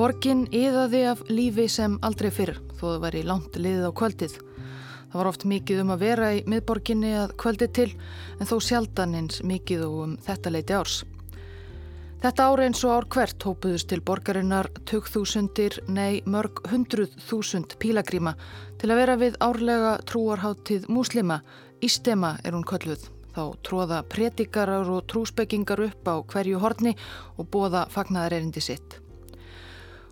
Borgin yðaði af lífi sem aldrei fyrr, þó það væri langt liðið á kvöldið. Það var oft mikið um að vera í miðborginni að kvöldið til, en þó sjaldan eins mikið og um þetta leiti árs. Þetta ári eins og ár hvert hópuðust til borgarinnar 2000, nei mörg hundruð þúsund pílagríma til að vera við árlega trúarháttíð múslima, Ístema er hún kölluð. Þá tróða predikarar og trúsbyggingar upp á hverju horni og bóða fagnaðarerindi sitt.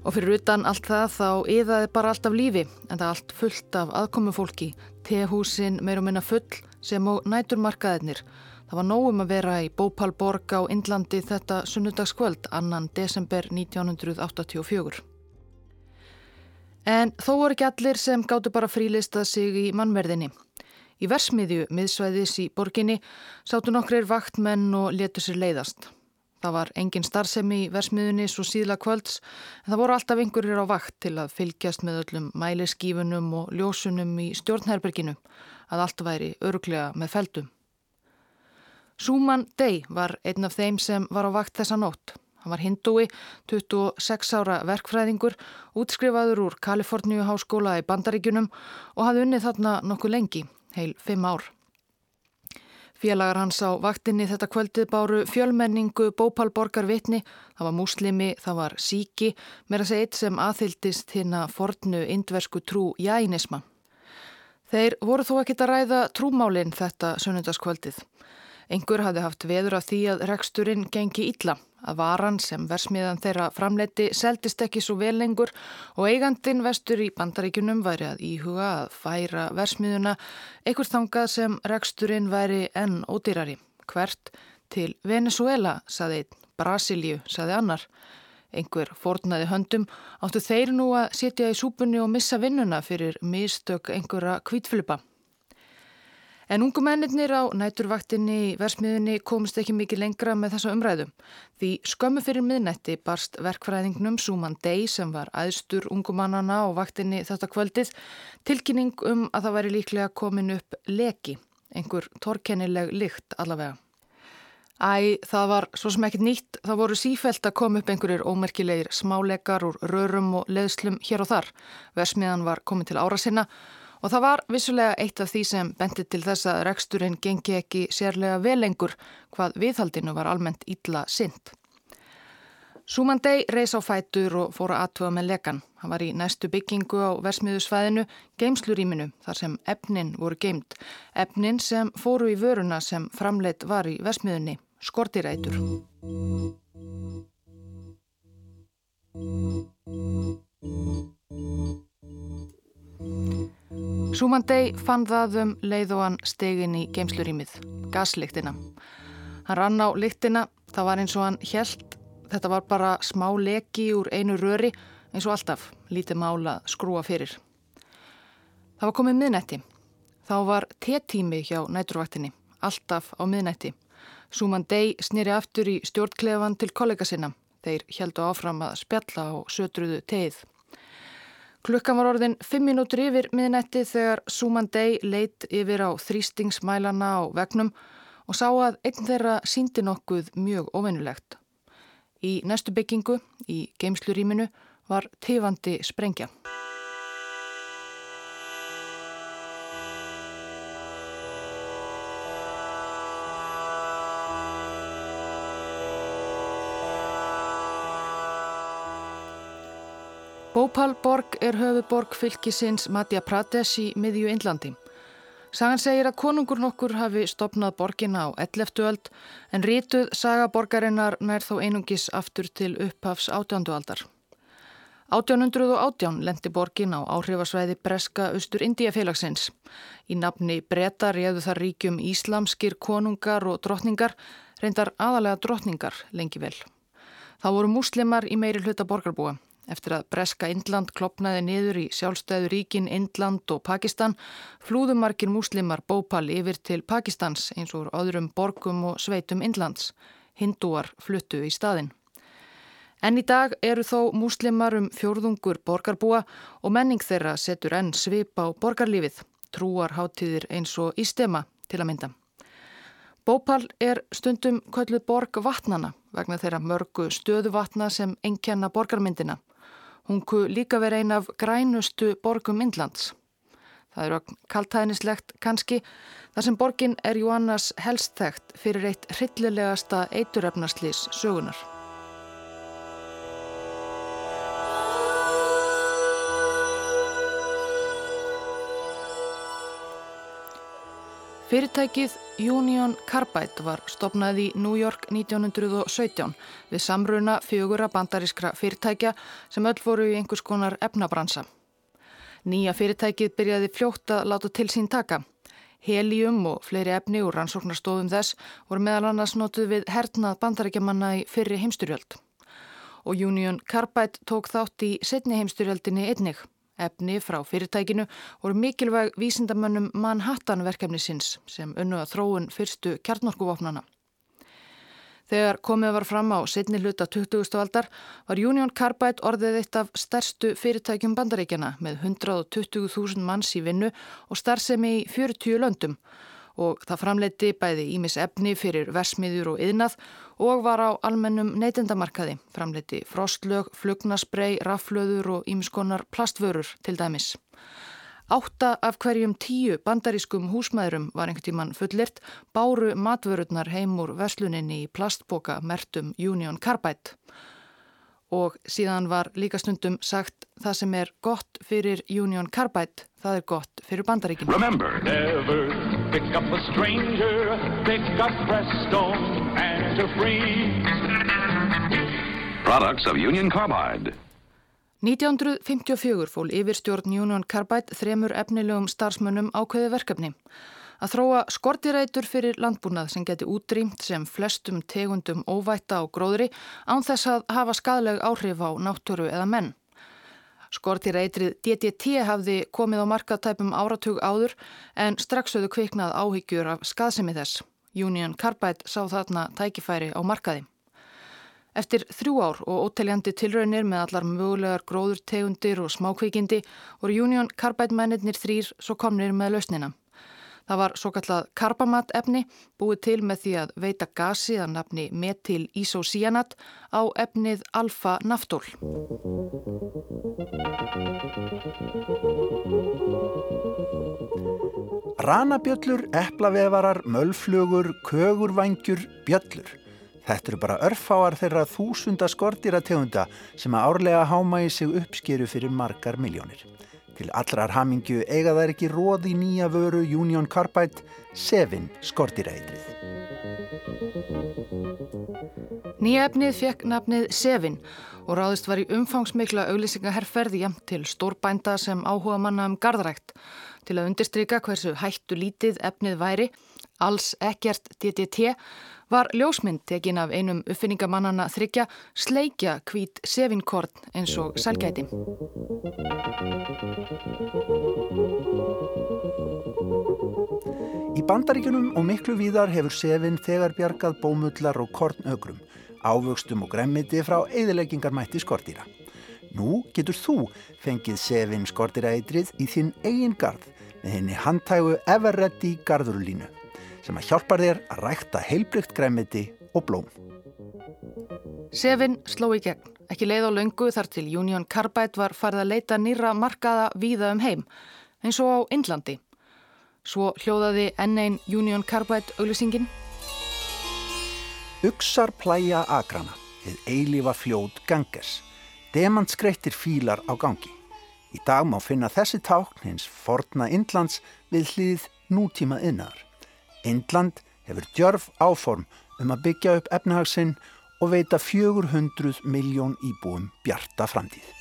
Og fyrir utan allt það þá yðaði bara allt af lífi en það allt fullt af aðkomufólki, tehúsin meir og minna full sem á næturmarkaðinir. Það var nógum að vera í Bópalborg á Indlandi þetta sunnudagskvöld annan desember 1984. En þó voru ekki allir sem gáttu bara frílista sig í mannverðinni. Í versmiðju miðsvæðis í borginni sátu nokkrir vaktmenn og letu sér leiðast. Það var engin starfsemi í versmiðunni svo síðla kvölds en það voru alltaf einhverjir á vakt til að fylgjast með öllum mæliskífunum og ljósunum í stjórnherberginu að allt væri öruglega með feldum. Súman Day var einn af þeim sem var á vakt þessa nótt. Hann var hindúi, 26 ára verkfræðingur, útskrifaður úr Kaliforníu háskóla í Bandaríkunum og hafði unnið þarna nokkuð lengi, heil 5 ár. Félagar hans á vaktinni þetta kvöldið báru fjölmenningu bópalborgar vitni, það var múslimi, það var síki, meira seg eitt sem aðhyldist hinn að fornu indversku trú jænisma. Þeir voru þó ekkit að ræða trúmálinn þetta sunnundaskvöldið. Engur hafði haft veður af því að reksturinn gengi illa að varan sem versmiðan þeirra framleiti seldist ekki svo vel lengur og eigandin vestur í bandaríkunum væri að íhuga að færa versmiðuna einhver þangað sem reksturinn væri enn ódýrari. Hvert til Venezuela, saði einn, Brasilíu, saði annar. Einhver fornaði höndum áttu þeir nú að sitja í súpunni og missa vinnuna fyrir mistök einhverja kvítflipa. En ungu mennir á næturvaktinni í versmiðunni komist ekki mikið lengra með þessa umræðu. Því skömmu fyrir miðnætti barst verkfræðingnum Súman Dey sem var aðstur ungumannana á vaktinni þetta kvöldið tilkynning um að það væri líklega komin upp leki, einhver torkennileg lykt allavega. Æ, það var svo sem ekkert nýtt, það voru sífælt að koma upp einhverjir ómerkilegir smáleikar úr rörum og leðslum hér og þar. Versmiðan var komin til ára sinna Og það var vissulega eitt af því sem bendi til þess að reksturinn gengi ekki sérlega velengur hvað viðhaldinu var almennt ítla synd. Súmandei reys á fætur og fór að aðtuga með lekan. Hann var í næstu byggingu á versmiðusvæðinu, geimsluríminu, þar sem efnin voru geimt. Efnin sem fóru í vöruna sem framleitt var í versmiðunni, skortirætur. Súmandei fann það um leið og hann stegin í geimslurýmið, gaslíktina. Hann rann á líktina, það var eins og hann helt, þetta var bara smá leki úr einu röri eins og alltaf, lítið mála skrúa fyrir. Það var komið miðnætti. Þá var T-tími hjá næturvaktinni, alltaf á miðnætti. Súmandei snýri aftur í stjórnklefan til kollega sinna. Þeir heldu áfram að spjalla og sötruðu teið. Klukkan var orðin 5 minútur yfir miðnætti þegar Suman Day leitt yfir á þrýstingsmælana á vegnum og sá að einn þeirra síndi nokkuð mjög ofennulegt. Í næstu byggingu, í geimsluríminu, var tifandi sprengja. Bhopalborg er höfuborg fylgisins Madhya Pradesh í miðju Indlandi. Sagan segir að konungur nokkur hafi stopnað borgina á 11. öld en rítuð sagaborgarinnar nær þó einungis aftur til upphafs átjándualdar. 1818 lendi borgin á áhrifasvæði Breska Östur Indiafélagsins. Í nafni breyta réðu þar ríkjum íslamskir konungar og drotningar, reyndar aðalega drotningar lengi vel. Það voru múslimar í meiri hluta borgarbúa. Eftir að Breska Indland klopnaði niður í sjálfstæðu ríkin Indland og Pakistan flúðumarkir múslimar bópal yfir til Pakistans eins og öðrum borgum og sveitum Indlands. Hindúar fluttu í staðin. En í dag eru þó múslimar um fjórðungur borgarbúa og menning þeirra setur enn svip á borgarlífið, trúarháttíðir eins og ístema til að mynda. Bópal er stundum kölluð borg vatnana vegna þeirra mörgu stöðuvatna sem enkenna borgarmyndina Hún ku líka verið ein af grænustu borgum Indlands. Það eru kaltæðnislegt kannski þar sem borgin er Jóannas helst þekkt fyrir eitt hryllilegasta eituröfnaslís sögunar. Fyrirtækið Union Carbide var stopnað í New York 1917 við samruna fjögura bandarískra fyrirtækja sem öll voru í einhvers konar efnabransa. Nýja fyrirtækið byrjaði fljótt að láta til sín taka. Helium og fleiri efni úr rannsóknarstofum þess voru meðal annars notuð við hernað bandaríkjamanna í fyrri heimstyrjöld. Og Union Carbide tók þátt í setni heimstyrjöldinni einnig. Efni frá fyrirtækinu voru mikilvæg vísindamönnum Manhattan verkefnisins sem unnu að þróun fyrstu kjarnorkuvopnana. Þegar komið var fram á setni hluta 20. aldar var Union Carbide orðið eitt af stærstu fyrirtækjum bandaríkjana með 120.000 manns í vinnu og starfsemi í 40 löndum og það framleiti bæði ímis efni fyrir versmiður og yðnað og var á almennum neytendamarkaði, framleiti frostlög, flugnarsprey, raflöður og ímiskonar plastvörur til dæmis. Átta af hverjum tíu bandarískum húsmaðurum var einhvern tíman fullirt báru matvörurnar heim úr versluninni í plastboka mertum Union Carbide og síðan var líka stundum sagt það sem er gott fyrir Union Carbide, það er gott fyrir bandaríkinu. Pick up a stranger, pick up Presto and a free. Products of Union Carbide. 1954 fól yfirstjórn Union Carbide þremur efnilegum starfsmönnum ákveði verkefni að þróa skortirætur fyrir landbúnað sem geti útrýmt sem flestum tegundum óvætta og gróðri án þess að hafa skadleg áhrif á náttúru eða menn. Skortirætrið DDT hafði komið á markatæpum áratug áður en strax höfðu kviknað áhyggjur af skadsemi þess. Union Carbide sá þarna tækifæri á markaði. Eftir þrjú ár og óteljandi tilraunir með allar mögulegar gróðurtegundir og smákvikindi voru Union Carbide mennir þrýr svo komnir með lausnina. Það var svo kallað karbamat efni búið til með því að veita gasi að nafni metil isocyanat á efnið alfa-naftól. Ranabjöllur, eplavevarar, mölflugur, kögurvangjur, bjöllur. Þetta eru bara örfáar þeirra þúsunda skortýrategunda sem að árlega háma í sig uppskeru fyrir margar miljónir. Til allrar hamingju eiga þær ekki róði nýja vöru Union Carbide, Sevin skortirætrið. Nýja efnið fekk nafnið Sevin og ráðist var í umfangsmikla auglýsingaherrferði jæmt til stórbænda sem áhuga manna um gardrækt til að undirstryka hversu hættu lítið efnið væri, alls ekkert DDT var ljósmynd tekin af einum uppfinningamannana þryggja sleikja hvít sefinkorn eins og sælgæti. Í bandaríkunum og miklu víðar hefur sefin þegar bjargað bómullar og kornögrum, ávöxtum og gremmiti frá eðileggingarmætti skortýra. Nú getur þú fengið sefin skortýraeitrið í þinn eigin gard með henni handtægu Everready gardurlínu sem að hjálpar þér að rækta heilbrygt græmiti og blóm. Sevin sló í gegn. Ekki leið á löngu þar til Union Carbide var farið að leita nýra markaða víða um heim, eins og á Indlandi. Svo hljóðaði N1 Union Carbide auglýsingin. Uksar plæja agrana, þið eilifa fljóð gangers. Demant skreittir fílar á gangi. Í dag má finna þessi tákn hins forna Indlands við hlýð nútíma innar. Indland hefur djörf áform um að byggja upp efnahagsinn og veita 400 miljón íbúum bjarta framtíð.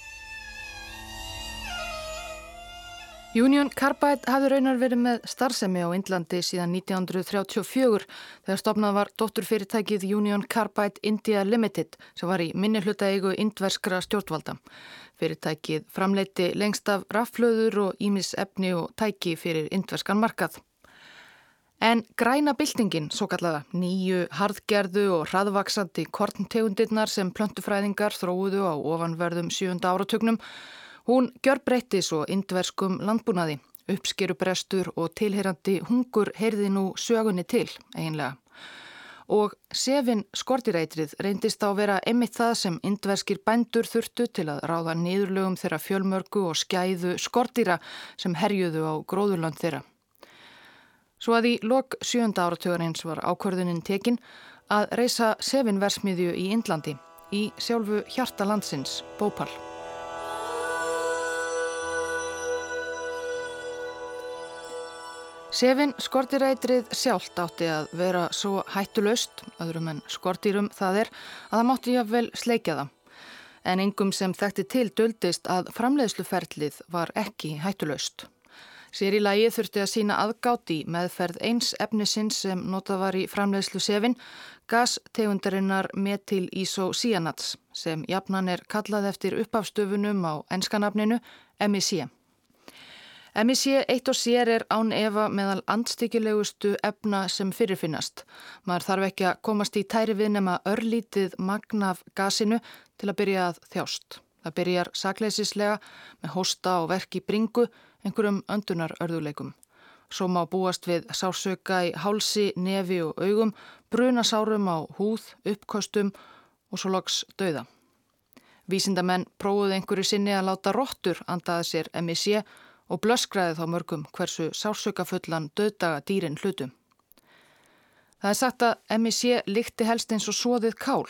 Union Carbide hafði raunar verið með starfsemi á Indlandi síðan 1934 þegar stopnað var dótturfyrirtækið Union Carbide India Limited sem var í minni hlutaeigu indverskra stjórnvalda. Fyrirtækið framleiti lengst af raflöður og ímis efni og tæki fyrir indverskan markað. En græna byltingin, svo kallaða, nýju harðgerðu og hraðvaksandi korntegundirnar sem plöntufræðingar þróuðu á ofanverðum sjönda áratögnum, hún gjör breytti svo indverskum landbúnaði, uppskerubrestur og tilherandi hungur heyrði nú sögunni til, eiginlega. og sefin skortireitrið reyndist á að vera einmitt það sem indverskir bændur þurftu til að ráða niðurlögum þeirra fjölmörgu og skæðu skortira sem herjuðu á gróðurland þeirra. Svo að í lok sjönda áratögarins var ákvörðunin tekin að reysa sefin versmiðju í Indlandi í sjálfu hjarta landsins, Bópal. Sefin skortirætrið sjálft átti að vera svo hættulöst, öðrum en skortýrum það er, að það mátti jáfnvel sleikja það. En yngum sem þekkti til döldist að framleiðsluferlið var ekki hættulöst. Sér í lagi þurfti að sína aðgátt í meðferð eins efnisins sem notað var í framleiðslu sefin, gastegundarinnar metil isocyanats sem jafnan er kallað eftir uppafstöfunum á enskanafninu MIC. MIC eitt og sér er án efa meðal andstykjulegustu efna sem fyrirfinnast. Maður þarf ekki að komast í tæri við nema örlítið magnaf gasinu til að byrja að þjást. Það byrjar sakleisislega með hósta og verk í bringu, einhverjum öndunar örðuleikum. Svo má búast við sársöka í hálsi, nefi og augum, brunasárum á húð, uppkostum og svo loks dauða. Vísindamenn prófuð einhverju sinni að láta róttur andaða sér MIC og blöskraði þá mörgum hversu sársökafullan döðdaga dýrin hlutum. Það er sagt að MIC líkti helst eins og svoðið kál.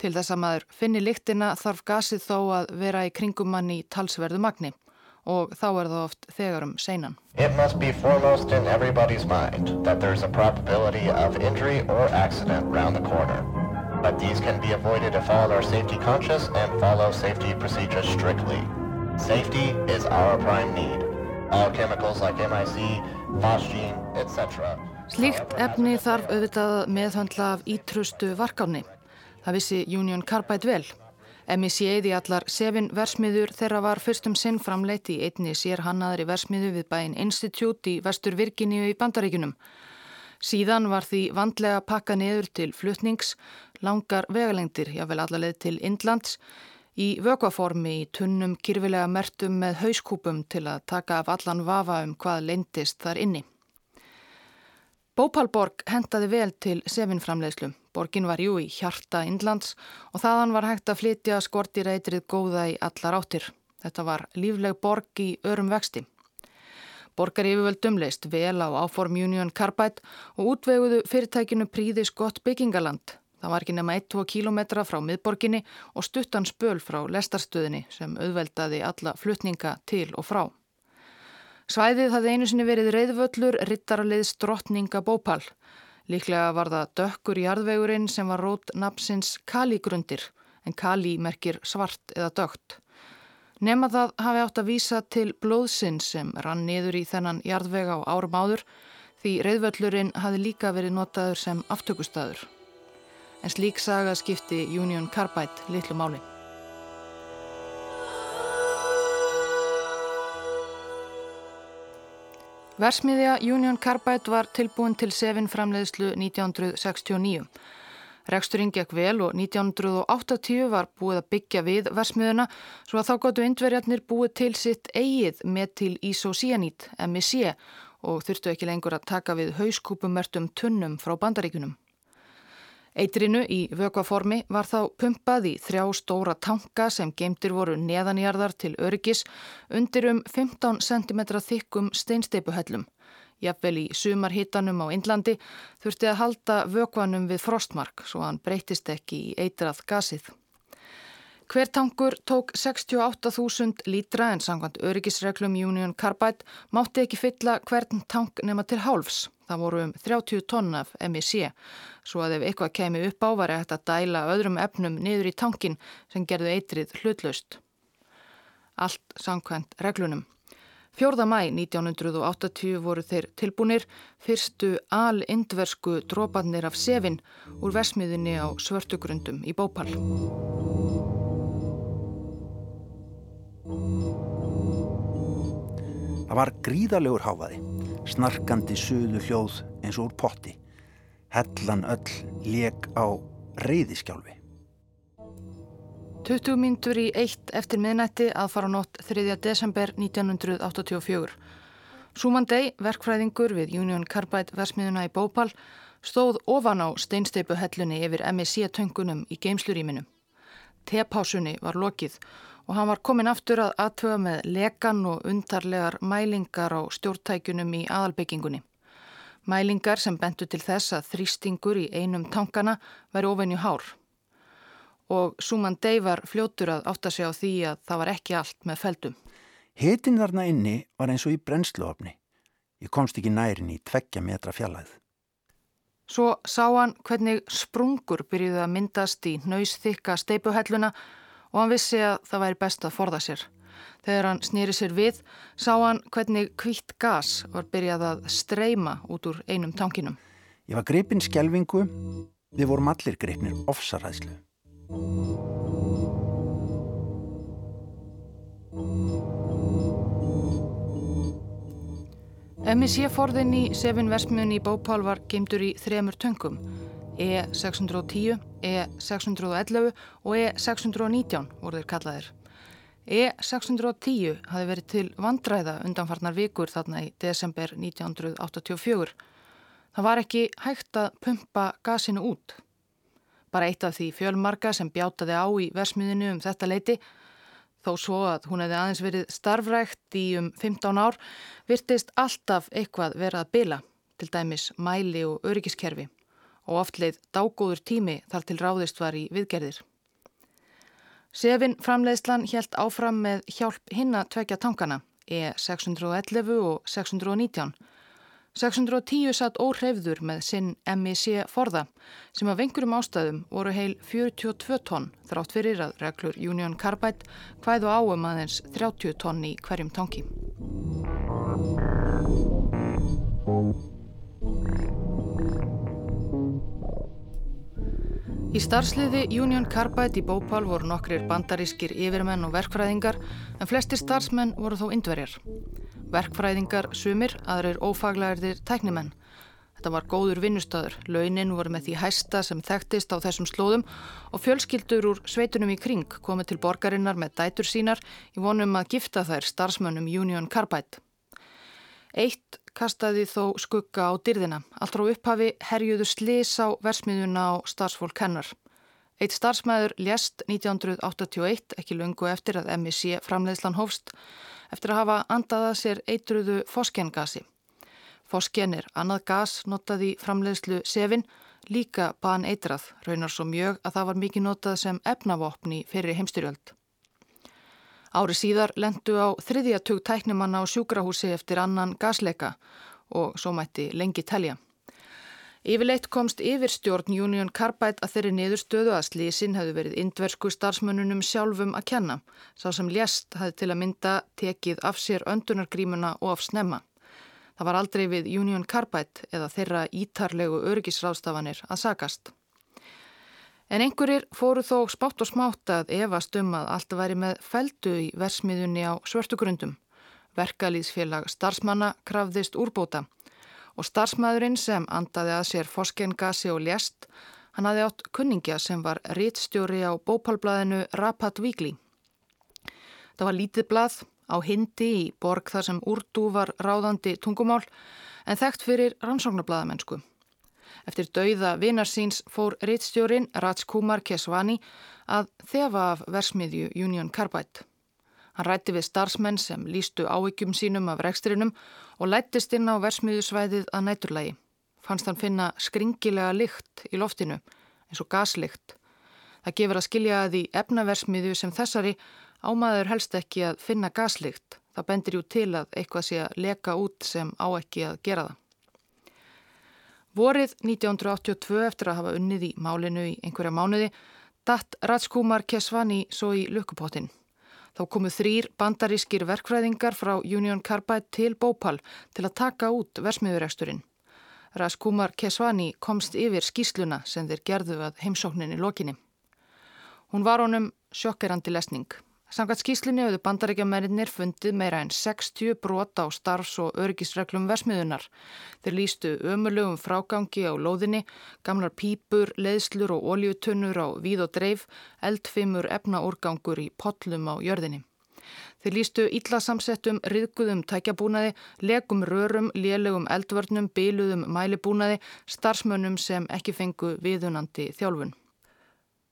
Til þess að maður finni líktina þarf gasið þó að vera í kringum mann í talsverðu magni og þá er það oft þegar um seinan. It must be foremost in everybody's mind that there's a probability of injury or accident round the corner. But these can be avoided if all are safety conscious and follow safety procedures strictly. Safety is our prime need. All chemicals like MIC, phosgene, etc. Slíkt efni þarf auðvitað meðhandla af ítrustu varkáni. Það vissi Union Carbide vel. MIC-eið í allar sefin versmiður þeirra var fyrstum sinn framleitt í einni sér hannaðri versmiðu við bæinn Institute í vestur Virginíu í Bandaríkunum. Síðan var því vandlega pakka neður til flutnings, langar vegalengdir, jável allarleið til Indlands, í vökvaformi í tunnum kyrfilega mertum með hauskúpum til að taka af allan vafa um hvað leindist þar inni. Bópalborg hendaði vel til sefinframleiðslu. Borgin var jú í hjarta Indlands og þaðan var hægt að flytja skortireitrið góða í allar áttir. Þetta var lífleg borg í örum vexti. Borgar yfirvöldum leist vel á áform Union Carbide og útveguðu fyrirtækinu príðis gott byggingaland Það var ekki nema 1-2 kílometra frá miðborginni og stuttan spöl frá lestarstöðinni sem auðveldaði alla flutninga til og frá. Svæðið hafði einu sinni verið reyðvöllur rittaraliðs drottninga bópal. Líklega var það dökkur jarðvegurinn sem var rót napsins Kali-grundir en Kali merkir svart eða dögt. Nefna það hafi átt að vísa til blóðsinn sem rann niður í þennan jarðveg á árum áður því reyðvöllurinn hafi líka verið notaður sem aftökustadur en slík saga skipti Union Carbide litlu máli. Versmiðja Union Carbide var tilbúin til sefin framleiðslu 1969. Reksturinn gekk vel og 1980 var búið að byggja við versmiðuna svo að þá gáttu indverjarnir búið til sitt eigið með til isocyanít, MIC, og þurftu ekki lengur að taka við hauskúpumertum tunnum frá bandaríkunum. Eitrinu í vökvaformi var þá pumpað í þrjá stóra tanka sem geimtir voru neðanjarðar til öryggis undir um 15 cm þykkum steinsteipuhellum. Jafnvel í sumarhittanum á Indlandi þurfti að halda vökvanum við frostmark svo hann breytist ekki í eitrað gasið. Hver tankur tók 68.000 lítra en sangkvæmt öryggisreglum Union Carbide mátti ekki fylla hvern tank nema til hálfs. Það voru um 30 tonn af MIC, svo að ef eitthvað kemi upp á var eftir að dæla öðrum efnum niður í tankin sem gerðu eitrið hlutlaust. Allt sangkvæmt reglunum. 4. mæ 1980 voru þeir tilbúinir fyrstu al-indversku drópanir af sefin úr versmiðinni á svörtugrundum í Bópal. Það var gríðalegur háfaði, snarkandi suðu hljóð eins og úr potti. Hellan öll leg á reyðiskjálfi. 20 myndur í eitt eftir miðnætti að fara á nótt 3. desember 1984. Súmandei, verkfræðingur við Union Carbide versmiðuna í Bópal, stóð ofan á steinsteipuhellunni yfir MSC-töngunum í geimsluríminu. Tepásunni var lokið og hann var komin aftur að aðtöga með lekan og undarlegar mælingar á stjórntækunum í aðalbyggingunni. Mælingar sem bentu til þess að þrýstingur í einum tankana væri ofenju hár. Og Suman Dey var fljótur að átta sig á því að það var ekki allt með feldum. Hitin þarna inni var eins og í brennsluofni. Ég komst ekki nærin í tveggja metra fjallæð. Svo sá hann hvernig sprungur byrjuði að myndast í nöysþykka steipuhelluna og hann vissi að það væri best að forða sér. Þegar hann snýri sér við sá hann hvernig kvítt gas var byrjað að streyma út úr einum tankinum. Ég var greipin skjelvingu, við vorum allir greipnir ofsaræðslu. MSC-forðin í Sefin Versmiðun í Bópál var geimdur í þremur töngum E610, E611 og E619 voru þeir kallaðir. E610 hafi verið til vandræða undanfarnar vikur þarna í desember 1984. Það var ekki hægt að pumpa gasinu út. Bara eitt af því fjölmarka sem bjátaði á í versmiðinu um þetta leiti, þó svo að hún hefði aðeins verið starfrækt í um 15 ár, virtist alltaf eitthvað verið að bila, til dæmis mæli og öryggiskerfi og oft leið dágóður tími þar til ráðist var í viðgerðir. Sefin framleiðslan helt áfram með hjálp hinna tvekja tankana, E611 og 619. 610 satt óhreyfður með sinn MIC forða sem af einhverjum ástæðum voru heil 42 tonn þrátt fyrir að reglur Union Carbide hvæðu áum aðeins 30 tonn í hverjum tanki. Í starfsliði Union Carbide í Bópál voru nokkrir bandarískir yfirmenn og verkfræðingar en flestir starfsmenn voru þó indverjar. Verkfræðingar sumir, aðrir ófaglæðir tæknimenn. Þetta var góður vinnustöður, launin voru með því hæsta sem þekktist á þessum slóðum og fjölskyldur úr sveitunum í kring komið til borgarinnar með dætur sínar í vonum að gifta þær starfsmönnum Union Carbide. Eitt kastaði þó skugga á dyrðina. Allt frá upphafi herjuðu slis á versmiðuna á starfsfólk hennar. Eitt starfsmæður lést 1981, ekki lungu eftir að MSC framleiðslan hófst, eftir að hafa andaða sér eitruðu foskengasi. Fosken er annað gas notaði framleiðslu sefin, líka ban eitrað, raunar svo mjög að það var mikið notað sem efnavopni fyrir heimstyrjöld. Ári síðar lendu á þriðjatug tæknumanna á sjúkrahúsi eftir annan gasleika og svo mætti lengi telja. Yfirleitt komst yfirstjórn Union Carbide að þeirri niðurstöðu að slísin hefði verið indversku starfsmönnunum sjálfum að kenna. Sá sem lést hefði til að mynda tekið af sér öndunargrímuna og af snemma. Það var aldrei við Union Carbide eða þeirra ítarlegu örgisráðstafanir að sakast. En einhverjir fóru þó spátt og smátt að efast um að allt væri með feldu í versmiðunni á svörtugrundum. Verkalýðsfélag starfsmanna krafðist úrbóta og starfsmæðurinn sem andaði að sér foskengasi og lést, hann hafði átt kunningja sem var rítstjóri á bópalblæðinu Rapat Víkli. Það var lítið blað á hindi í borg þar sem úrdú var ráðandi tungumál en þekkt fyrir rannsóknarblæðamennsku. Eftir dauða vinarsýns fór reittstjórin Rajkumar Keswani að þefa af versmiðju Union Carbide. Hann rætti við starfsmenn sem lístu ávíkjum sínum af rekstrinum og lættist inn á versmiðjusvæðið að næturlægi. Fannst hann finna skringilega lykt í loftinu, eins og gaslykt. Það gefur að skilja að í efnaversmiðju sem þessari ámaður helst ekki að finna gaslykt. Það bendir jú til að eitthvað sé að leka út sem á ekki að gera það. Vorið 1982 eftir að hafa unnið í málinu í einhverja mánuði datt Rajkumar Keswani svo í lukkupottin. Þá komu þrýr bandarískir verkfræðingar frá Union Carbide til Bópal til að taka út versmiðureksturinn. Rajkumar Keswani komst yfir skýsluna sem þeir gerðu að heimsókninni lokinni. Hún var honum sjokkerandi lesning. Samkvæmt skýslinni auðu bandarækjamennir fundið meira en 60 brota á starfs- og örgisreglum versmiðunar. Þeir lístu ömulögum frágangi á lóðinni, gamlar pípur, leðslur og óljutunnur á víð og dreif, eldfimur efnaúrgangur í pollum á jörðinni. Þeir lístu íllasamsettum, riðguðum tækjabúnaði, legum rörum, lélegum eldvörnum, byluðum mælibúnaði, starfsmönnum sem ekki fengu viðunandi þjálfun.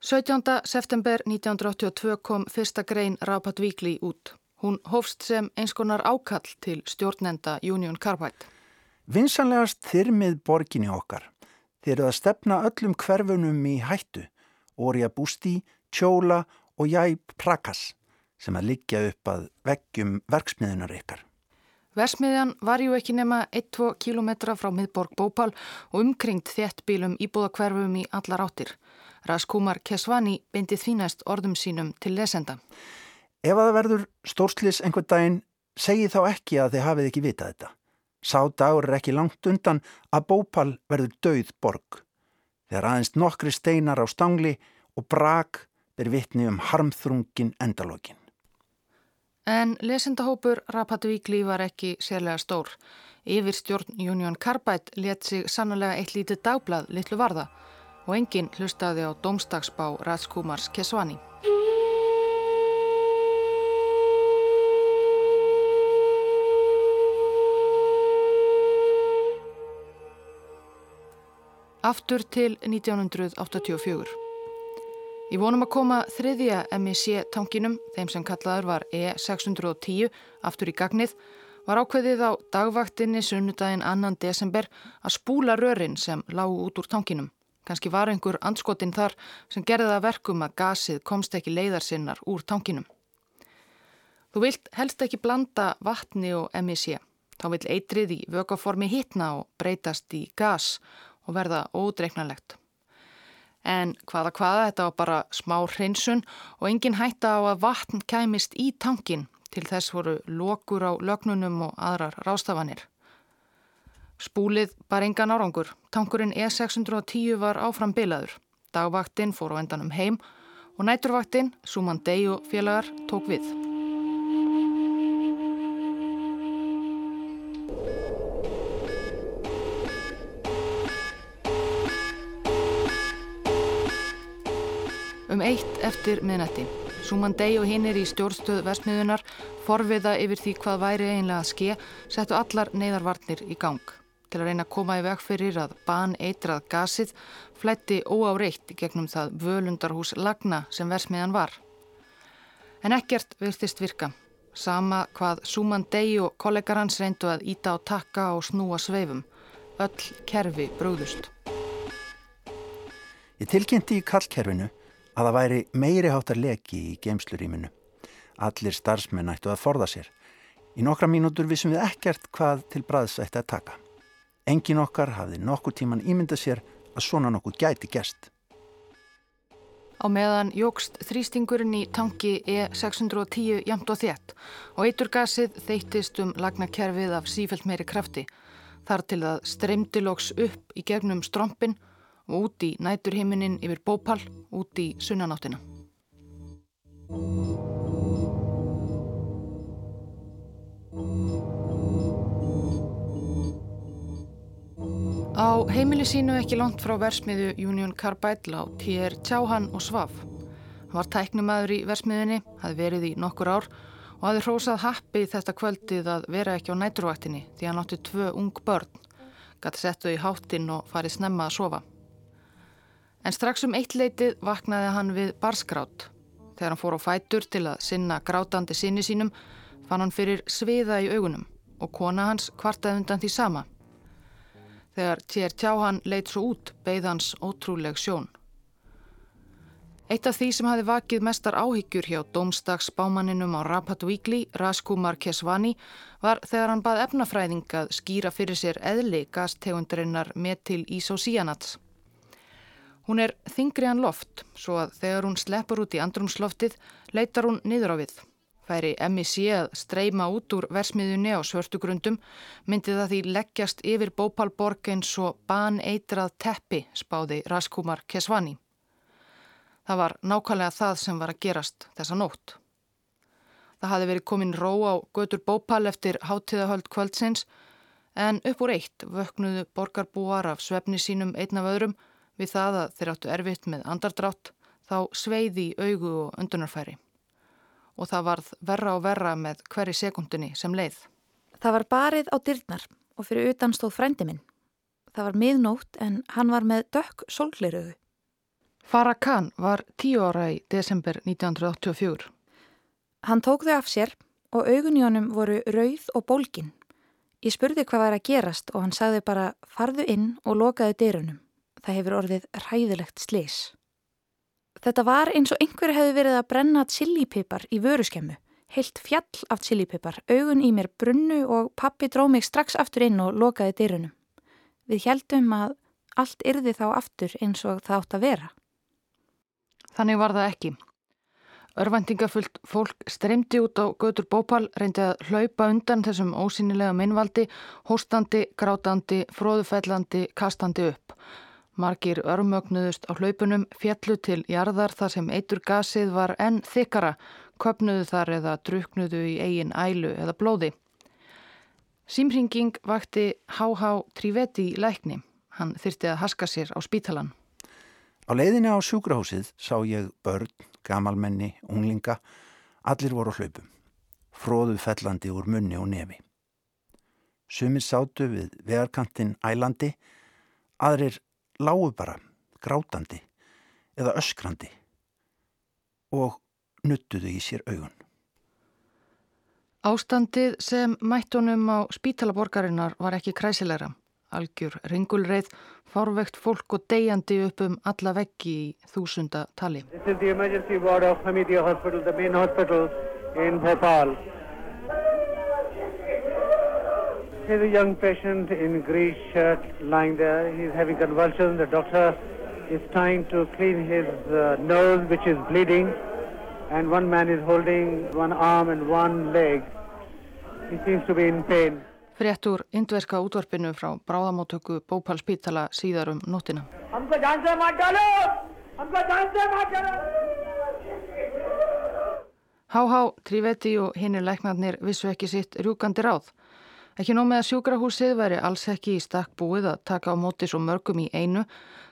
17. september 1982 kom fyrsta grein Rapat Víkli út. Hún hófst sem einskonar ákall til stjórnenda Union Carbide. Vinsanlegast þyrmið borginni okkar. Þeir eru að stefna öllum hverfunum í hættu, Orja Bústi, Tjóla og Jæp Prakas sem að liggja upp að veggjum verksmiðunar ykkar. Versmiðjan var ju ekki nema 1-2 kilometra frá miðborg Bópal og umkringt þéttbílum íbúðakverfum í allar áttir. Raskumar Kesvani bindið þínæst orðum sínum til lesenda. Ef að það verður stórslis einhvern daginn, segi þá ekki að þið hafið ekki vitað þetta. Sá dagur er ekki langt undan að Bópal verður döið borg. Þegar aðeins nokkri steinar á stangli og brak er vitni um harmþrungin endalógin. En lesendahópur Rapatvíkli var ekki sérlega stór. Yfir stjórn Union Carbide let sig sannlega eitt lítið dagblad litlu varða og enginn hlustaði á domstagsbá Ratskumars Kesvani. Aftur til 1984. Í vonum að koma þriðja MIC tankinum, þeim sem kallaður var E610, aftur í gagnið, var ákveðið á dagvaktinni sunnudaginn annan desember að spúla rörin sem lágu út úr tankinum. Kanski var einhver anskotinn þar sem gerði það verkum að gasið komst ekki leiðarsinnar úr tankinum. Þú vilt helst ekki blanda vatni og MIC. Þá vil eitrið í vökaformi hitna og breytast í gas og verða ódreiknanlegt. En hvaða hvaða, þetta var bara smá hreinsun og engin hætta á að vatn kæmist í tankin til þess voru lokur á lögnunum og aðrar rástafanir. Spúlið bar engan árangur. Tankurinn E610 var áfram bilaður. Dagvaktinn fór á endanum heim og næturvaktinn, Suman Dey og félagar, tók við. Um eitt eftir miðnætti. Súman Dey og hinn er í stjórnstöð versmiðunar forviða yfir því hvað væri einlega að ske settu allar neyðarvarnir í gang. Til að reyna að koma í veg fyrir að ban eitrað gasið flætti óáreitt gegnum það völundarhús lagna sem versmiðan var. En ekkert virtist virka. Sama hvað Súman Dey og kollegar hans reyndu að íta á takka og snúa sveifum. Öll kerfi brúðust. Ég tilkynnti í kallkerfinu að það væri meiri háttar leki í geimsluríminu. Allir starfsmenn ættu að forða sér. Í nokkra mínútur vissum við ekkert hvað til bræðs ætti að taka. Engin okkar hafði nokkur tíman ímynda sér að svona nokkuð gæti gest. Á meðan jógst þrýstingurinn í tanki E610 jamt og þétt og eiturgasið þeittist um lagnakerfið af sífælt meiri krafti þar til að streymdiloks upp í gegnum strompin og út í næturhiminin yfir bópal út í sunnanáttina. Á heimili sínu ekki langt frá versmiðu Union Carbide lá Týr Tjáhann og Svaf. Hann var tæknumæður í versmiðinni, hafði verið í nokkur ár og hafði hrósað happi þetta kvöldið að vera ekki á næturvaktinni því hann átti tvö ung börn, gæti sett þau í háttinn og farið snemma að sofa. En strax um eitt leitið vaknaði hann við barsgrátt. Þegar hann fór á fætur til að sinna grátandi sinni sínum fann hann fyrir sviða í augunum og kona hans kvartaði undan því sama. Þegar Tjér Tjáhann leitt svo út beigð hans ótrúleg sjón. Eitt af því sem hafi vakið mestar áhyggjur hjá domstags bámaninum á Rapat Víkli, Raskumar Kesvani, var þegar hann bað efnafræðingað skýra fyrir sér eðli gastegundarinnar metil ísósíanats. Hún er þingri en loft, svo að þegar hún sleppur út í andrumsloftið, leitar hún niður á við. Færi MIC að streyma út úr versmiðunni á svörtugrundum, myndi það því leggjast yfir Bópalborg eins og baneitrað teppi, spáði Raskumar Kesvani. Það var nákvæmlega það sem var að gerast þessa nótt. Það hafi verið komin ró á götur Bópal eftir hátíðahöld kvöldsins, en upp úr eitt vöknuðu borgarbúar af svefni sínum einn af öðrum, Við það að þeir áttu erfitt með andardrátt þá sveiði augu og undunarfæri. Og það varð verra og verra með hverju sekundinni sem leið. Það var barið á dyrnar og fyrir utan stóð frændi minn. Það var miðnótt en hann var með dökk solgleiröðu. Farah Khan var tíu ára í desember 1984. Hann tók þau af sér og augun í honum voru rauð og bólgin. Ég spurði hvað var að gerast og hann sagði bara farðu inn og lokaðu dyrunum. Það hefur orðið ræðilegt slis. Þetta var eins og einhverju hefði verið að brenna chilipipar í vöruskemmu. Heilt fjall af chilipipar, augun í mér brunnu og pappi dró mig strax aftur inn og lokaði dyrunum. Við heldum að allt yrði þá aftur eins og það átt að vera. Þannig var það ekki. Örvæntingafullt fólk streymdi út á götur bópal, reyndi að hlaupa undan þessum ósynilega minnvaldi, hóstandi, grátandi, fróðufellandi, kastandi upp. Margir örmögnuðust á hlaupunum, fjallu til jarðar þar sem eitur gasið var enn þykara, köpnuðu þar eða druknuðu í eigin ælu eða blóði. Símringing vakti H.H. Triveti í lækni. Hann þyrti að haska sér á spítalan. Á leiðinni á sjúkrahúsið sá ég börn, gamalmenni, unglinga, allir voru hlaupum, fróðu fellandi úr munni og nefi. Sumir sátu við vegarkantinn ælandi, aðrir lágu bara, grátandi eða öskrandi og nuttuðu í sér augun. Ástandið sem mættunum á spítalaborgarinnar var ekki kræsilegra. Algjör ringulreið, fárvegt fólk og deyjandi upp um alla veggi í þúsunda tali. Is the emergency ward of Hamidia Hospital, the main hospital in Bhopal. Here's a young patient in grey shirt lying there. He's having convulsions. The doctor is trying to clean his uh, nose, which is bleeding. And one man is holding one arm and one leg. He seems to be in pain. Frétt úr indverska útvarpinu frá bráðamáttöku Bópal Spítala síðar um nóttina. Há-há, Trívetti og hinnir læknarnir vissu ekki sitt rjúkandi ráð. Ekki nóg með að sjúkrahúsið veri alls ekki í stakk búið að taka á móti svo mörgum í einu,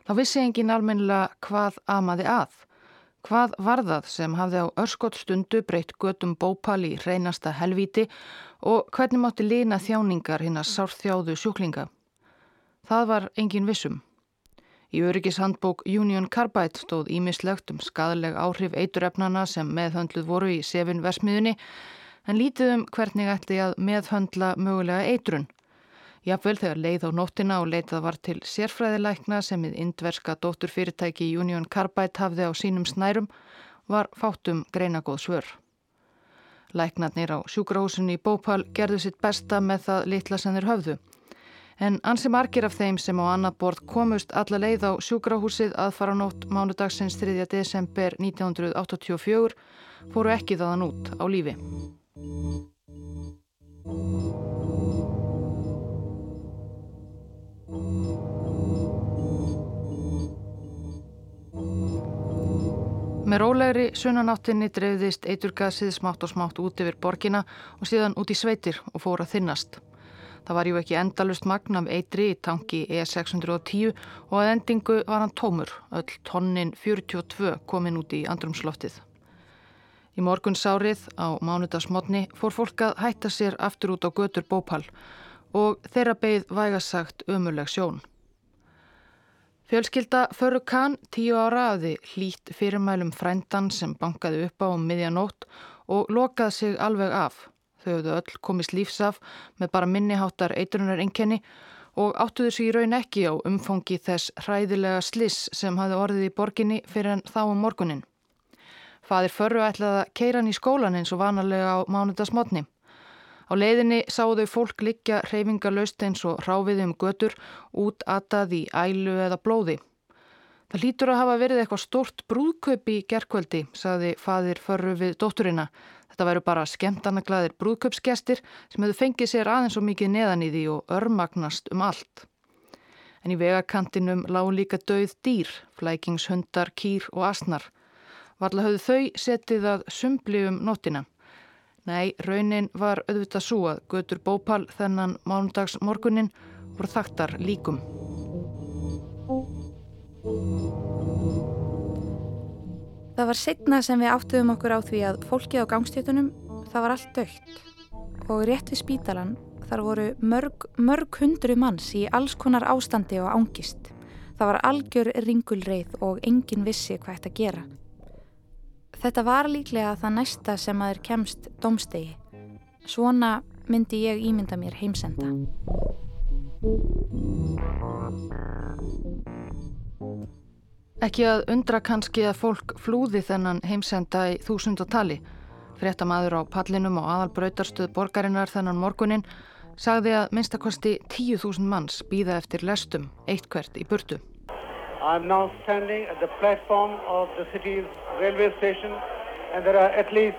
þá vissi engin almennilega hvað amaði að. Hvað var það sem hafði á örskott stundu breytt götum bópal í reynasta helvíti og hvernig mátti lína þjáningar hinn að sárþjáðu sjúklinga? Það var engin vissum. Í öryggishandbók Union Carbide stóð ímislegt um skadaleg áhrif eiturefnana sem meðhöndluð voru í sefin versmiðunni en lítið um hvernig ætti að meðhöndla mögulega eitrun. Jafnvel þegar leið á nóttina og leitað var til sérfræðilækna sem við indverska dótturfyrirtæki Union Carbide hafði á sínum snærum var fátum greinagóð svör. Læknarnir á sjúkrahúsinni í Bópal gerðu sitt besta með það litla sem þeir höfðu. En ansi margir af þeim sem á annað borð komust alla leið á sjúkrahúsið að fara nótt mánudagsins 3. desember 1984 fóru ekki þaðan út á lífi. Með rólegri sunnanáttinni dreifðist eiturgasið smátt og smátt út yfir borgina og síðan út í sveitir og fór að þinnast. Það var ju ekki endalust magn af eitri í tanki E610 og að endingu var hann tómur, öll tonnin 42 komin út í andrumsloftið. Í morgunsárið á mánudagsmotni fór fólk að hætta sér aftur út á götur bópal og þeirra beigð vægasagt ömuleg sjón. Fjölskylda Förru Kahn tíu ára aði hlýtt fyrirmælum frændan sem bankaði upp á um miðjanótt og lokaði sig alveg af. Þau höfðu öll komist lífsaf með bara minniháttar eitrunar enkenni og áttuðu sig í raun ekki á umfangi þess hræðilega sliss sem hafði orðið í borginni fyrir en þá um morgunin. Fadir förru ætlaði að keira hann í skólan eins og vanalega á mánudagsmotni. Á leiðinni sáðu fólk liggja hreyfingalöst eins og ráfiði um götur út atað í ælu eða blóði. Það lítur að hafa verið eitthvað stort brúðkaup í gerkvöldi, saði fadir förru við dótturina. Þetta væru bara skemtanaglaðir brúðkaupsgestir sem hefðu fengið sér aðeins og mikið neðan í því og örmagnast um allt. En í vegakantinum lág líka döið dýr, flækingshundar, kýr og asnar. Varla höfðu þau setið að sumbli um nótina. Nei, raunin var auðvitað svo að Götur Bópal þennan mánundags morgunin voru þaktar líkum. Það var setna sem við áttuðum okkur á því að fólkið á gangstétunum það var allt dögt og rétt við spítalan þar voru mörg, mörg hundru manns í alls konar ástandi og ángist. Það var algjör ringulreið og engin vissi hvað þetta gera. Þetta var líklega það næsta sem aður kemst domstegi. Svona myndi ég ímynda mér heimsenda. Ekki að undra kannski að fólk flúði þennan heimsenda í þúsundatali. Fréttamaður á pallinum og aðalbröytarstöð borgarinnar þennan morgunin sagði að minnstakosti 10.000 manns býða eftir lestum, eitt hvert í burtu. I'm now standing at the platform of the city's railway station and there are at least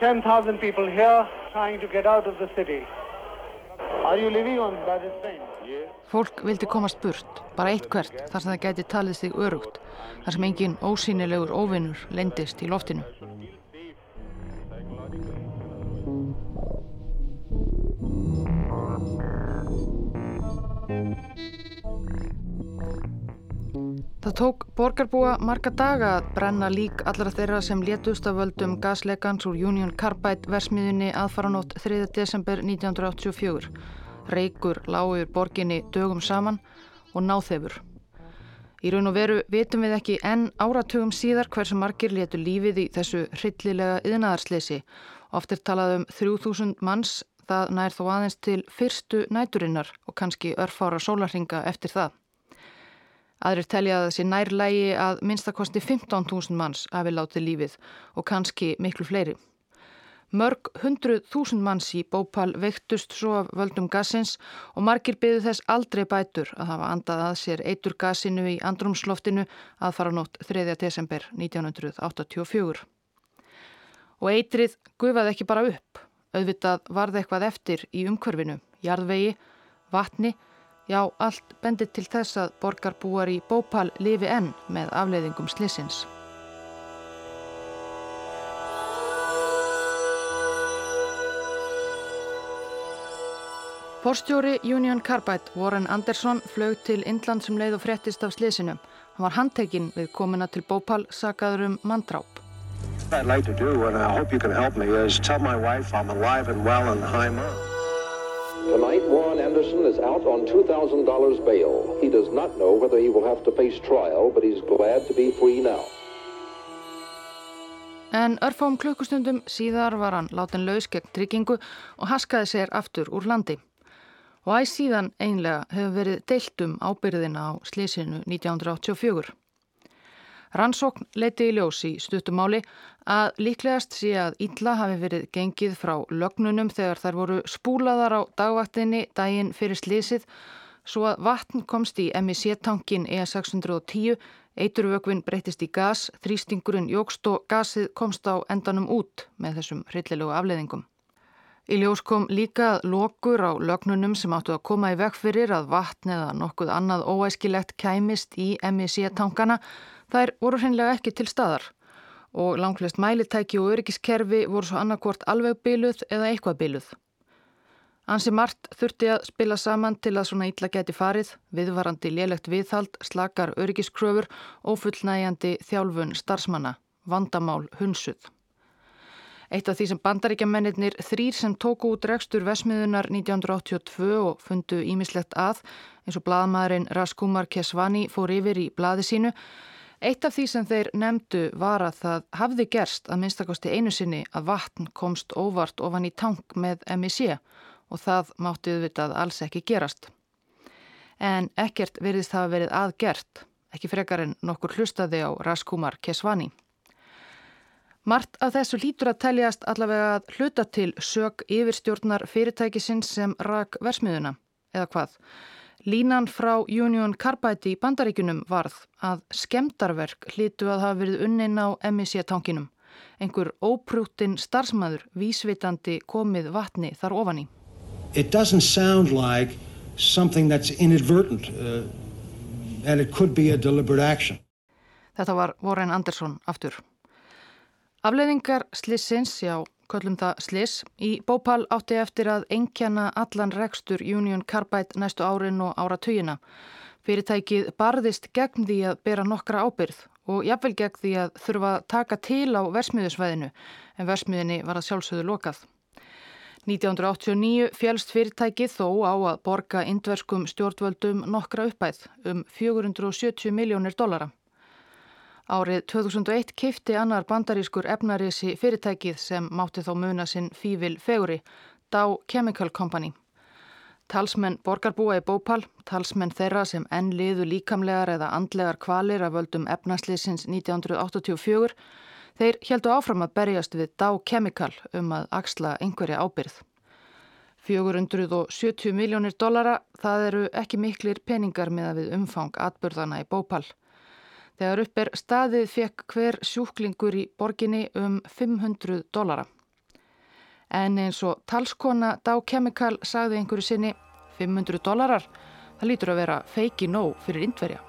10,000 people here trying to get out of the city. Are you living on this train? Fólk vildi komast burt, bara eitt hvert, þar sem það gæti talið sig örugt, þar sem engin ósýnilegur óvinnur lendist í loftinu. Það tók borgarbúa marga daga að brenna lík allra þeirra sem létust af völdum gasleikans úr Union Carbide versmiðunni aðfaranótt 3. desember 1984. Reykur lágur borginni dögum saman og náþefur. Í raun og veru vitum við ekki enn áratugum síðar hversu margir létu lífið í þessu hryllilega yðnaðarsleysi. Oft er talað um 3000 manns, það nær þó aðeins til fyrstu næturinnar og kannski örfára sólarhinga eftir það. Aðrir telja að þessi nærlægi að minnstakosti 15.000 manns hafi látið lífið og kannski miklu fleiri. Mörg hundruð þúsund manns í Bópal veiktust svo af völdum gassins og margir byggðu þess aldrei bætur að hafa andað að sér eitur gassinu í andrumsloftinu að fara nótt 3. desember 1984. Og eitrið gufaði ekki bara upp, auðvitað varði eitthvað eftir í umkörfinu, jarðvegi, vatni, Já, allt bendir til þess að borgarbúar í Bópal lifi enn með afleiðingum slissins. Forstjóri Union Carbide, Warren Anderson, flög til Indland sem leið og fréttist af slissinu. Hann var handtekinn við komina til Bópal sagaður um manndráp. I'd like to do, and I hope you can help me, is tell my wife I'm alive and well Anderson is out on $2,000 bail. He does not know whether he will have to face trial, but he's glad to be free now. En örfám klukkustundum síðar var hann látin laus gegn tryggingu og haskaði sér aftur úr landi. Og æg síðan einlega hefur verið deilt um ábyrðina á slísinu 1984. Rannsókn leiti í ljós í stuttumáli að líklegast sé að Ítla hafi verið gengið frá lögnunum þegar þær voru spúlaðar á dagvaktinni daginn fyrir slísið svo að vatn komst í MIC-tankin E610, eiturvögvin breytist í gas, þrýstingurinn jógst og gasið komst á endanum út með þessum hryllilegu afleðingum. Í ljós kom líka lokur á lögnunum sem áttu að koma í veg fyrir að vatn eða nokkuð annað óæskilegt kæmist í MIC-tankana Þær voru hreinlega ekki til staðar og langflest mælitæki og öryggiskerfi voru svo annarkvort alveg byluð eða eitthvað byluð. Ansi Mart þurfti að spila saman til að svona ítla geti farið, viðvarandi lélegt viðhald, slakar öryggiskröfur og fullnægjandi þjálfun starfsmanna, vandamál hunsuð. Eitt af því sem bandaríkjamennir þrýr sem tóku út rekstur Vesmiðunar 1982 og fundu ímislegt að, eins og bladamæðurinn Raskumar Kesvani fór yfir í bladi sínu, Eitt af því sem þeir nefndu var að það hafði gerst að minnstakosti einu sinni að vatn komst óvart ofan í tank með MIC og það mátti auðvitað alls ekki gerast. En ekkert verðist hafa verið aðgert, ekki frekar en nokkur hlustaði á Raskumar Kesvani. Mart af þessu lítur að teljast allavega að hluta til sög yfirstjórnar fyrirtækisins sem rak versmiðuna, eða hvað? Línan frá Union Carbide í bandaríkunum varð að skemdarverk hlítu að hafa verið unnin á MIC-tankinum. Einhver óprútin starfsmæður vísvitandi komið vatni þar ofan í. It doesn't sound like something that's inadvertent uh, and it could be a deliberate action. Þetta var Warren Anderson aftur. Afleðingar slissins, já, köllum það slis. Í Bópal átti eftir að enkjana allan rekstur Union Carbide næstu árin og áratugina. Fyrirtækið barðist gegn því að bera nokkra ábyrð og jafnvel gegn því að þurfa að taka til á versmiðusvæðinu en versmiðinni var að sjálfsögðu lokað. 1989 fjælst fyrirtækið þó á að borga indverskum stjórnvöldum nokkra uppæð um 470 miljónir dollara. Árið 2001 kifti annar bandarískur efnarísi fyrirtækið sem mátti þá muna sinn Fívil Feguri, Dow Chemical Company. Talsmenn borgarbúa í Bópal, talsmenn þeirra sem enn liðu líkamlegar eða andlegar kvalir af völdum efnaslýsins 1984 Þeir heldu áfram að berjast við Dow Chemical um að axla einhverja ábyrð. 470 miljónir dollara, það eru ekki miklir peningar með að við umfang atbyrðana í Bópal. Þegar upp er staðið fekk hver sjúklingur í borginni um 500 dollara. En eins og talskona Dow Chemical sagði einhverju sinni 500 dollarar, það lítur að vera feiki nóg fyrir indverja.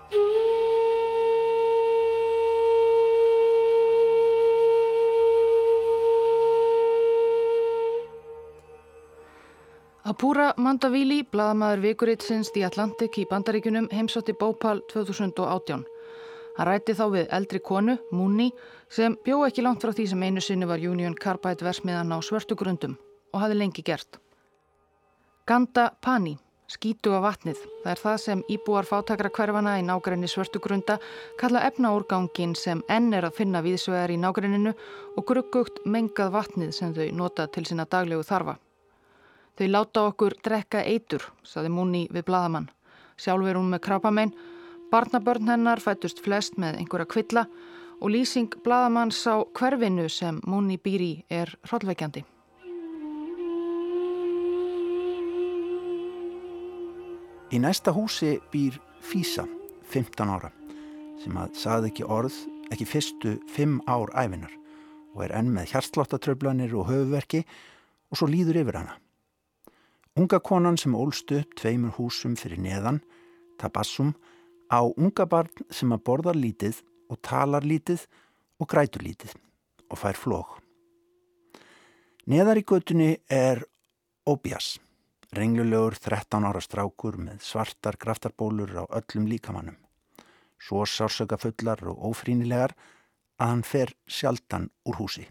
Apura Mandavili, bladamæður vikuritsins í Atlantik í bandaríkunum, heimsótti Bópal 2018. Hann rætti þá við eldri konu, Múni, sem bjó ekki langt frá því sem einu sinni var Union Carbide versmiðan á svörtu grundum og hafi lengi gert. Ganda Pani, skítu af vatnið, það er það sem íbúar fátakra hverfana í nágræni svörtu grunda kalla efnaúrgangin sem enn er að finna viðsvegar í nágræninu og gruggugt mengað vatnið sem þau nota til sína daglegu þarfa. Þau láta okkur drekka eitur, saði Múni við bladamann. Sjálf er hún með krapamein, barnabörn hennar fættust flest með einhverja kvilla og lýsing bladamanns á hverfinu sem Múni býri er hróllveikjandi. Í næsta húsi býr Físa, 15 ára, sem að saði ekki orð, ekki fyrstu 5 ár æfinar og er enn með hjartslóttatröflanir og höfuverki og svo líður yfir hana. Unga konan sem ólst upp tveimur húsum fyrir neðan, Tabassum, á unga barn sem að borða lítið og talar lítið og grætur lítið og fær flók. Neðar í götunni er Óbjás, renglulegur 13 ára strákur með svartar graftarbólur á öllum líkamannum. Svo sársöka fullar og ófrínilegar að hann fer sjaldan úr húsi.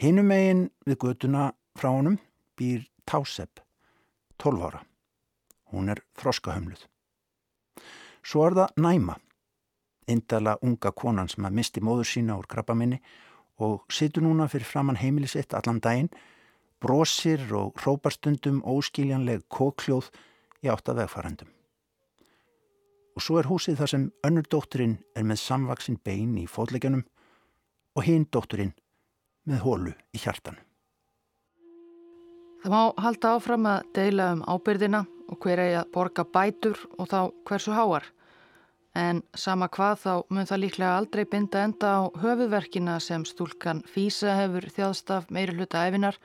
Hinnum megin við götuna frá honum býr Táseb, 12 ára. Hún er þroskahömluð. Svo er það Næma, indala unga konan sem að misti móður sína úr krabbaminni og situr núna fyrir framann heimilisitt allan daginn, brosir og hróparstundum óskiljanleg kókljóð í átta vegfarendum. Og svo er húsið þar sem önnur dótturinn er með samvaksinn bein í fótleikjanum og hinn dótturinn með hólu í hjartanum. Það má halda áfram að deila um ábyrðina og hver eigi að borga bætur og þá hversu háar. En sama hvað þá mun það líklega aldrei binda enda á höfuverkina sem stúlkan Físa hefur þjáðst af meiri hluta efinar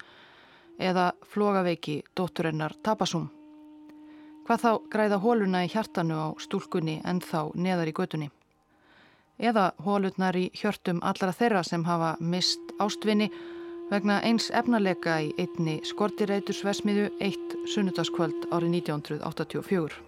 eða flogaveiki dótturinnar Tabasum. Hvað þá græða hóluna í hjartanu á stúlkunni en þá neðar í götunni. Eða hólutnar í hjörtum allara þeirra sem hafa mist ástvinni vegna eins efnarleika í einni skortireitusversmiðu eitt sunnudagskvöld árið 1984.